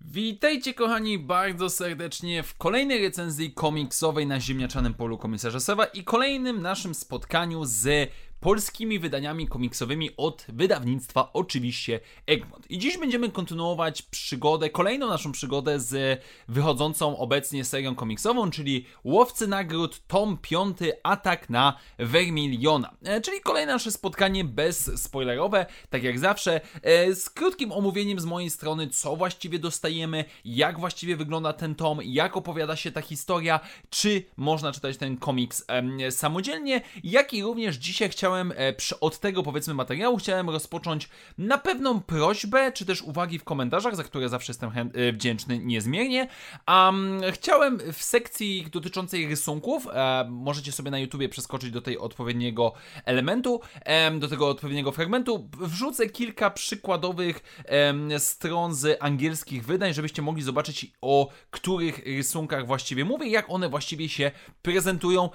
Witajcie kochani bardzo serdecznie w kolejnej recenzji komiksowej na ziemniaczanym polu komisarza Sewa i kolejnym naszym spotkaniu z polskimi wydaniami komiksowymi od wydawnictwa oczywiście Egmont. I dziś będziemy kontynuować przygodę, kolejną naszą przygodę z wychodzącą obecnie serią komiksową, czyli Łowcy Nagród, tom 5, Atak na Vermiliona. E, czyli kolejne nasze spotkanie bez spoilerowe, tak jak zawsze, e, z krótkim omówieniem z mojej strony, co właściwie dostajemy, jak właściwie wygląda ten tom, jak opowiada się ta historia, czy można czytać ten komiks samodzielnie, jak i również dzisiaj chciałem chciałem e, od tego powiedzmy materiału chciałem rozpocząć na pewną prośbę, czy też uwagi w komentarzach, za które zawsze jestem e, wdzięczny niezmiernie. Um, chciałem w sekcji dotyczącej rysunków, e, możecie sobie na YouTubie przeskoczyć do tej odpowiedniego elementu, e, do tego odpowiedniego fragmentu. Wrzucę kilka przykładowych e, stron z angielskich wydań, żebyście mogli zobaczyć o których rysunkach właściwie mówię, jak one właściwie się prezentują,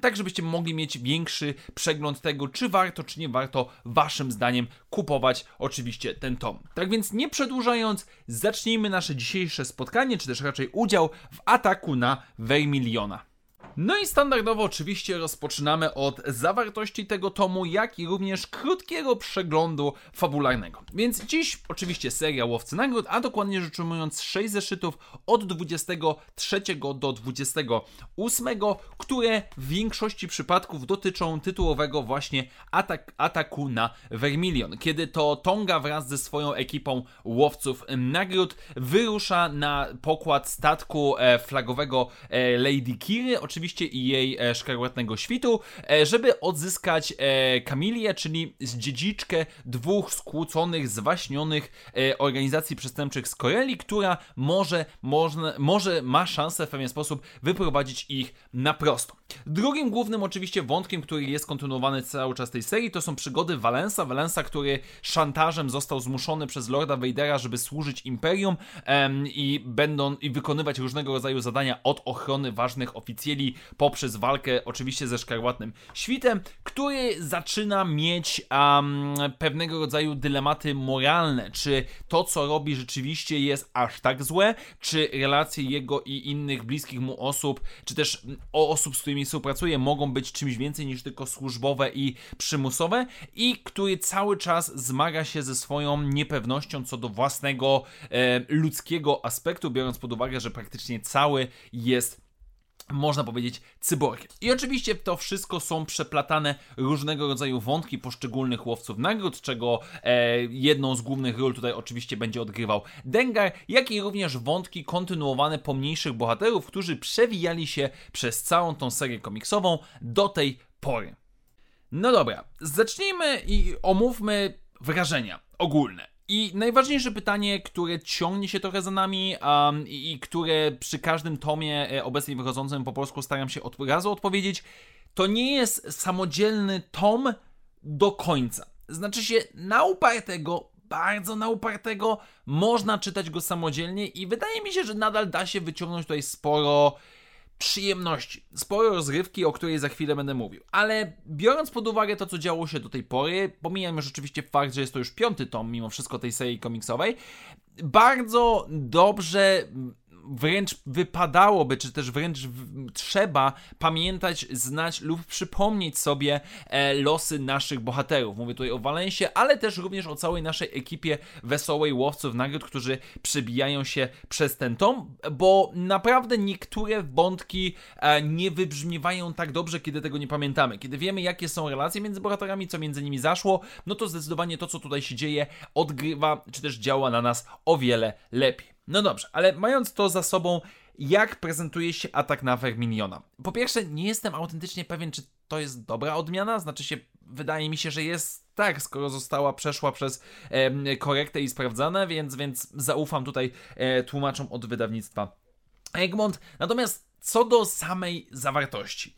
tak żebyście mogli mieć większy przegląd tego, czy warto, czy nie warto waszym zdaniem kupować oczywiście ten tom. Tak więc nie przedłużając, zacznijmy nasze dzisiejsze spotkanie, czy też raczej udział w ataku na Vermiliona. No i standardowo oczywiście rozpoczynamy od zawartości tego tomu, jak i również krótkiego przeglądu fabularnego. Więc dziś oczywiście seria Łowcy Nagród, a dokładnie rzecz ujmując 6 zeszytów od 23 do 28, które w większości przypadków dotyczą tytułowego właśnie atak, ataku na Vermilion, kiedy to Tonga wraz ze swoją ekipą łowców nagród wyrusza na pokład statku e, flagowego e, Lady Kiry, oczywiście oczywiście i jej e, szkarłatnego świtu, e, żeby odzyskać e, Kamilię, czyli dziedziczkę dwóch skłóconych, zwaśnionych organizacji przestępczych z Koreli, która może, może, może ma szansę w pewien sposób wyprowadzić ich na prosto. Drugim głównym oczywiście wątkiem, który jest kontynuowany cały czas tej serii, to są przygody Valensa. Valensa, który szantażem został zmuszony przez Lorda Vadera, żeby służyć Imperium em, i będą i wykonywać różnego rodzaju zadania od ochrony ważnych oficjeli poprzez walkę oczywiście ze szkarłatnym świtem, który zaczyna mieć um, pewnego rodzaju dylematy moralne. Czy to, co robi, rzeczywiście jest aż tak złe, czy relacje jego i innych bliskich mu osób, czy też osób, z którymi współpracuje, mogą być czymś więcej niż tylko służbowe i przymusowe, i który cały czas zmaga się ze swoją niepewnością co do własnego e, ludzkiego aspektu, biorąc pod uwagę, że praktycznie cały jest można powiedzieć, cyborgiem. I oczywiście to wszystko są przeplatane różnego rodzaju wątki poszczególnych łowców nagród, czego e, jedną z głównych ról tutaj oczywiście będzie odgrywał Dengar, jak i również wątki kontynuowane pomniejszych bohaterów, którzy przewijali się przez całą tą serię komiksową do tej pory. No dobra, zacznijmy i omówmy wrażenia ogólne. I najważniejsze pytanie, które ciągnie się trochę za nami um, i, i, które przy każdym tomie e, obecnie wychodzącym po polsku staram się od razu odpowiedzieć, to nie jest samodzielny tom do końca. Znaczy się na upartego, bardzo na upartego, można czytać go samodzielnie i wydaje mi się, że nadal da się wyciągnąć tutaj sporo przyjemności. Sporo rozrywki, o której za chwilę będę mówił. Ale biorąc pod uwagę to, co działo się do tej pory, pomijam już oczywiście fakt, że jest to już piąty tom mimo wszystko tej serii komiksowej, bardzo dobrze wręcz wypadałoby, czy też wręcz trzeba pamiętać, znać lub przypomnieć sobie e, losy naszych bohaterów. Mówię tutaj o Walensie, ale też również o całej naszej ekipie wesołej łowców nagród, którzy przebijają się przez ten tom, bo naprawdę niektóre wątki e, nie wybrzmiewają tak dobrze, kiedy tego nie pamiętamy. Kiedy wiemy, jakie są relacje między bohaterami, co między nimi zaszło, no to zdecydowanie to, co tutaj się dzieje, odgrywa, czy też działa na nas o wiele lepiej. No dobrze, ale mając to za sobą, jak prezentuje się atak na Verminiona? Po pierwsze, nie jestem autentycznie pewien, czy to jest dobra odmiana, znaczy się, wydaje mi się, że jest tak, skoro została przeszła przez e, korektę i sprawdzane, więc, więc zaufam tutaj e, tłumaczom od wydawnictwa Egmont. Natomiast co do samej zawartości.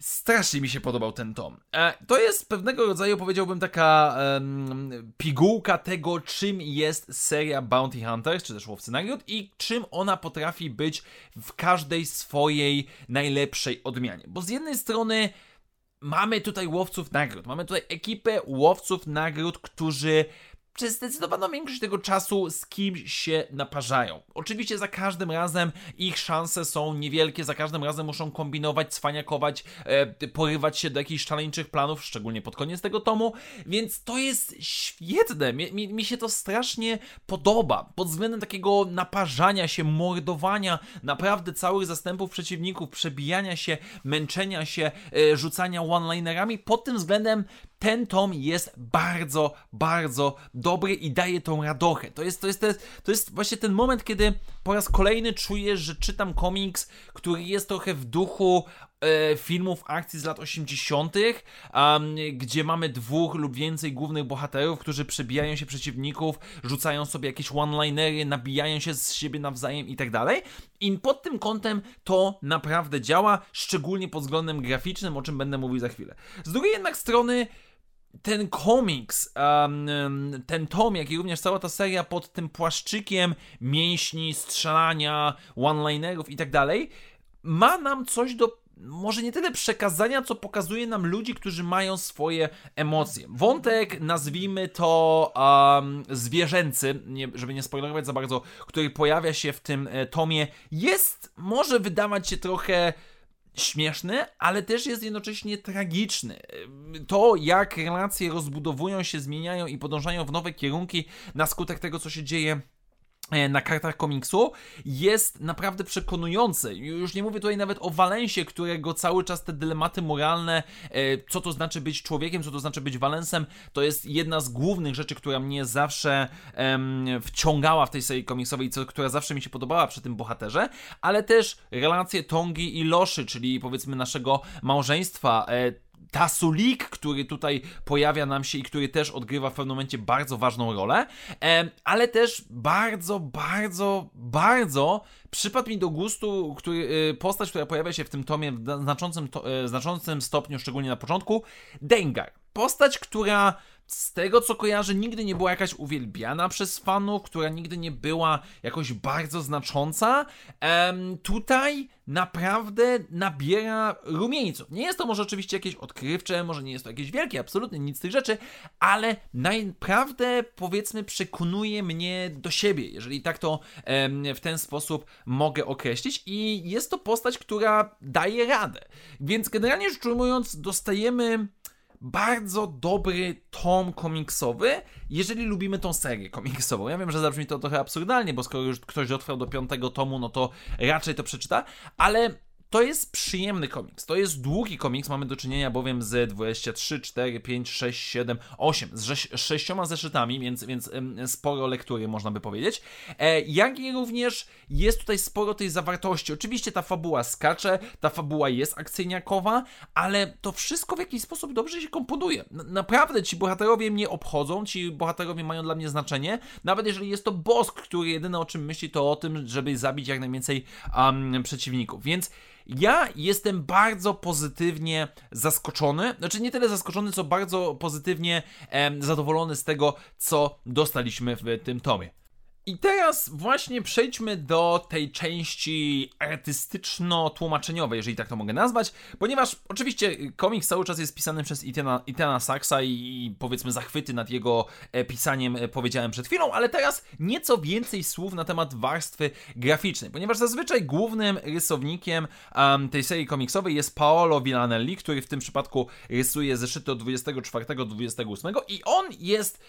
Strasznie mi się podobał ten tom. E, to jest pewnego rodzaju, powiedziałbym, taka pigułka tego, czym jest seria Bounty Hunters, czy też Łowcy Nagród i czym ona potrafi być w każdej swojej najlepszej odmianie. Bo z jednej strony mamy tutaj łowców nagród, mamy tutaj ekipę łowców nagród, którzy przez zdecydowaną większość tego czasu z kimś się naparzają. Oczywiście za każdym razem ich szanse są niewielkie, za każdym razem muszą kombinować, cwaniakować, e, porywać się do jakichś szaleńczych planów, szczególnie pod koniec tego tomu, więc to jest świetne. Mi, mi, mi się to strasznie podoba. Pod względem takiego naparzania się, mordowania naprawdę całych zastępów przeciwników, przebijania się, męczenia się, e, rzucania one-linerami. Pod tym względem ten tom jest bardzo, bardzo dobry i daje tą radochę. To jest, to jest, to jest właśnie ten moment, kiedy po raz kolejny czuję, że czytam komiks, który jest trochę w duchu e, filmów akcji z lat 80., um, gdzie mamy dwóch lub więcej głównych bohaterów, którzy przebijają się przeciwników, rzucają sobie jakieś one-linery, nabijają się z siebie nawzajem i tak dalej. I pod tym kątem to naprawdę działa, szczególnie pod względem graficznym, o czym będę mówił za chwilę. Z drugiej jednak strony, ten komiks, ten tom, jak i również cała ta seria pod tym płaszczykiem mięśni, strzelania, one-linerów i tak dalej, ma nam coś do może nie tyle przekazania, co pokazuje nam ludzi, którzy mają swoje emocje. Wątek, nazwijmy to um, zwierzęcy, nie, żeby nie spoilerować za bardzo, który pojawia się w tym e, tomie, jest, może wydawać się trochę śmieszny, ale też jest jednocześnie tragiczny. To, jak relacje rozbudowują się, zmieniają i podążają w nowe kierunki na skutek tego, co się dzieje na kartach komiksu jest naprawdę przekonujący. Już nie mówię tutaj nawet o Walensie, którego cały czas te dylematy moralne, e, co to znaczy być człowiekiem, co to znaczy być Walensem, to jest jedna z głównych rzeczy, która mnie zawsze em, wciągała w tej serii komiksowej, co, która zawsze mi się podobała przy tym bohaterze, ale też relacje Tongi i Loszy, czyli powiedzmy naszego małżeństwa, e, Tasulik, który tutaj pojawia nam się i który też odgrywa w pewnym momencie bardzo ważną rolę, ale też bardzo, bardzo, bardzo przypadł mi do gustu który, y, postać, która pojawia się w tym tomie w znaczącym, e, znaczącym stopniu, szczególnie na początku, Dengar. Postać, która z tego co kojarzę, nigdy nie była jakaś uwielbiana przez fanów, która nigdy nie była jakoś bardzo znacząca. Ehm, tutaj naprawdę nabiera rumieńców. Nie jest to może oczywiście jakieś odkrywcze, może nie jest to jakieś wielkie, absolutnie nic z tych rzeczy, ale naprawdę powiedzmy przekonuje mnie do siebie, jeżeli tak to em, w ten sposób mogę określić i jest to postać, która daje radę. Więc generalnie rzecz ujmując, dostajemy bardzo dobry tom komiksowy, jeżeli lubimy tą serię komiksową. Ja wiem, że zabrzmi to trochę absurdalnie, bo skoro już ktoś dotrwał do piątego tomu, no to raczej to przeczyta, ale to jest przyjemny komiks. To jest długi komiks. Mamy do czynienia bowiem z 23, 4, 5, 6, 7, 8, z sześcioma zeszytami, więc, więc sporo lektury można by powiedzieć. E, jak i również jest tutaj sporo tej zawartości. Oczywiście ta fabuła skacze, ta fabuła jest akcyjniakowa, ale to wszystko w jakiś sposób dobrze się komponuje. naprawdę ci bohaterowie mnie obchodzą, ci bohaterowie mają dla mnie znaczenie, nawet jeżeli jest to Bosk, który jedyne o czym myśli to o tym, żeby zabić jak najwięcej um, przeciwników. Więc ja jestem bardzo pozytywnie zaskoczony, znaczy nie tyle zaskoczony, co bardzo pozytywnie zadowolony z tego, co dostaliśmy w tym tomie. I teraz właśnie przejdźmy do tej części artystyczno-tłumaczeniowej, jeżeli tak to mogę nazwać, ponieważ oczywiście komiks cały czas jest pisany przez Itana, Itana Saxa i, i powiedzmy zachwyty nad jego e, pisaniem e, powiedziałem przed chwilą, ale teraz nieco więcej słów na temat warstwy graficznej, ponieważ zazwyczaj głównym rysownikiem um, tej serii komiksowej jest Paolo Villanelli, który w tym przypadku rysuje zeszyty od 24 do 28 i on jest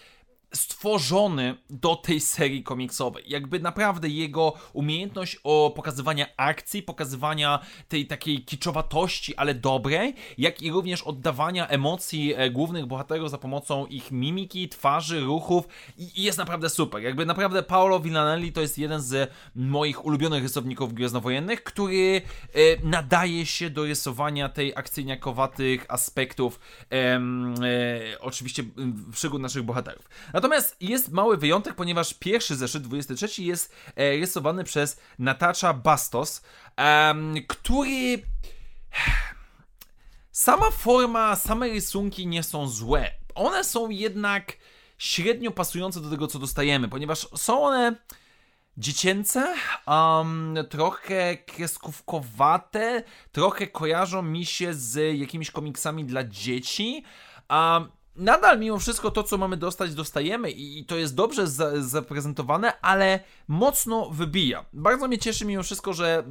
stworzony do tej serii komiksowej. Jakby naprawdę jego umiejętność o pokazywania akcji, pokazywania tej takiej kiczowatości, ale dobrej, jak i również oddawania emocji e, głównych bohaterów za pomocą ich mimiki, twarzy, ruchów jest naprawdę super. Jakby naprawdę Paolo Villanelli to jest jeden z moich ulubionych rysowników gwiezdnowojennych, który e, nadaje się do rysowania tej akcyjniakowatych aspektów e, oczywiście przygód naszych bohaterów. Natomiast jest mały wyjątek, ponieważ pierwszy zeszyt, 23, jest e, rysowany przez Natasza Bastos, który sama forma, same rysunki nie są złe. One są jednak średnio pasujące do tego, co dostajemy, ponieważ są one dziecięce, um, trochę kreskówkowate, trochę kojarzą mi się z jakimiś komiksami dla dzieci. Um, nadal mimo wszystko to, co mamy dostać, dostajemy i to jest dobrze za zaprezentowane, ale mocno wybija. Bardzo mnie cieszy mimo wszystko, że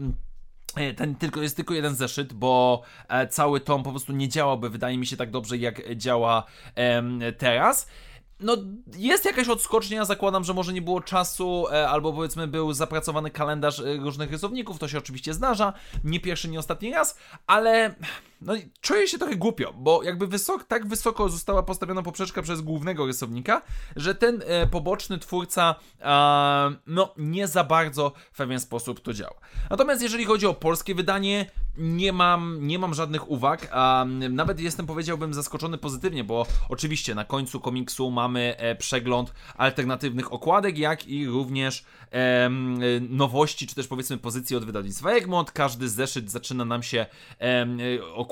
e, ten tylko jest tylko jeden zeszyt, bo e, cały tom po prostu nie działałby, wydaje mi się, tak dobrze, jak działa teraz no, jest jakaś odskocznia, zakładam, że może nie było czasu, e, albo powiedzmy był zapracowany kalendarz różnych rysowników, to się oczywiście zdarza, nie pierwszy, nie ostatni raz, ale no czuję się trochę głupio, bo jakby wysok, tak wysoko została postawiona poprzeczka przez głównego rysownika, że ten e, poboczny twórca e, no nie za bardzo w pewien sposób to działa. Natomiast jeżeli chodzi o polskie wydanie, nie mam, nie mam żadnych uwag, a nawet jestem powiedziałbym zaskoczony pozytywnie, bo oczywiście na końcu komiksu mamy e, przegląd alternatywnych okładek, jak i również e, nowości, czy też powiedzmy pozycji od wydawnictwa Egmont. Każdy zeszyt zaczyna nam się e,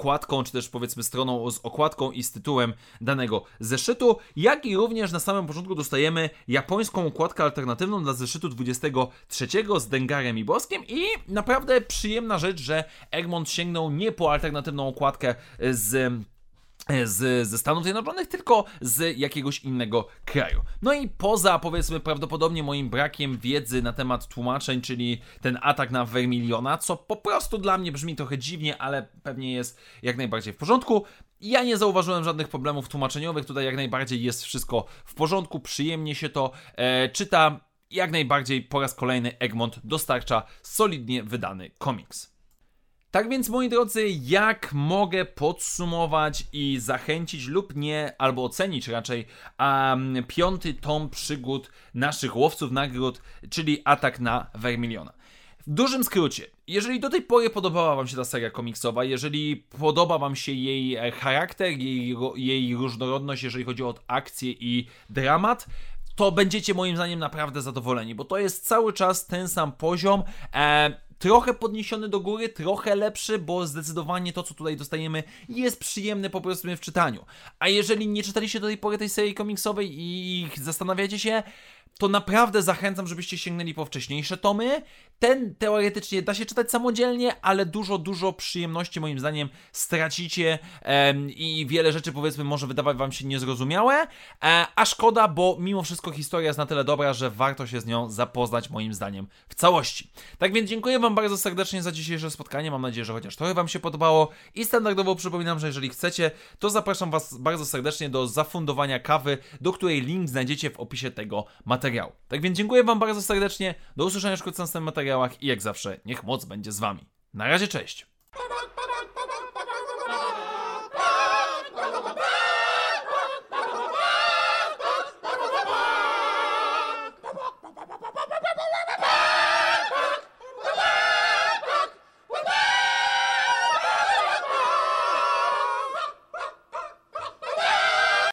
okładką, czy też powiedzmy stroną z okładką i z tytułem danego zeszytu, jak i również na samym początku dostajemy japońską okładkę alternatywną dla zeszytu 23 z Dengarem i Boskiem i naprawdę przyjemna rzecz, że Egmont sięgnął nie po alternatywną okładkę z z, ze Stanów Zjednoczonych, tylko z jakiegoś innego kraju. No i poza, powiedzmy, prawdopodobnie moim brakiem wiedzy na temat tłumaczeń, czyli ten atak na Vermiliona, co po prostu dla mnie brzmi trochę dziwnie, ale pewnie jest jak najbardziej w porządku. Ja nie zauważyłem żadnych problemów tłumaczeniowych, tutaj jak najbardziej jest wszystko w porządku, przyjemnie się to e, czyta. Jak najbardziej po raz kolejny Egmont dostarcza solidnie wydany komiks. Tak więc, moi drodzy, jak mogę podsumować i zachęcić lub nie, albo ocenić raczej um, piąty tom przygód naszych łowców nagród, czyli atak na Vermiliona. W dużym skrócie, jeżeli do tej pory podobała Wam się ta seria komiksowa, jeżeli podoba Wam się jej e, charakter, jej, jej różnorodność, jeżeli chodzi o akcję i dramat, to będziecie moim zdaniem naprawdę zadowoleni, bo to jest cały czas ten sam poziom. E, trochę podniesiony do góry, trochę lepszy, bo zdecydowanie to, co tutaj dostajemy, jest przyjemne po prostu w czytaniu. A jeżeli nie czytaliście do tej pory tej serii komiksowej i zastanawiacie się, to naprawdę zachęcam, żebyście sięgnęli po wcześniejsze tomy. Ten teoretycznie da się czytać samodzielnie, ale dużo, dużo przyjemności moim zdaniem stracicie i wiele rzeczy powiedzmy może wydawać wam się niezrozumiałe, e, a szkoda, bo mimo wszystko historia jest na tyle dobra, że warto się z nią zapoznać moim zdaniem w całości. Tak więc dziękuję wam bardzo serdecznie za dzisiejsze spotkanie, mam nadzieję, że chociaż trochę wam się podobało i standardowo przypominam, że jeżeli chcecie, to zapraszam was bardzo serdecznie do zafundowania kawy, do której link znajdziecie w opisie tego materiału. Tak więc dziękuję wam bardzo serdecznie, do usłyszenia w następnym materiałach i jak zawsze, niech moc będzie z wami. Na razie, cześć!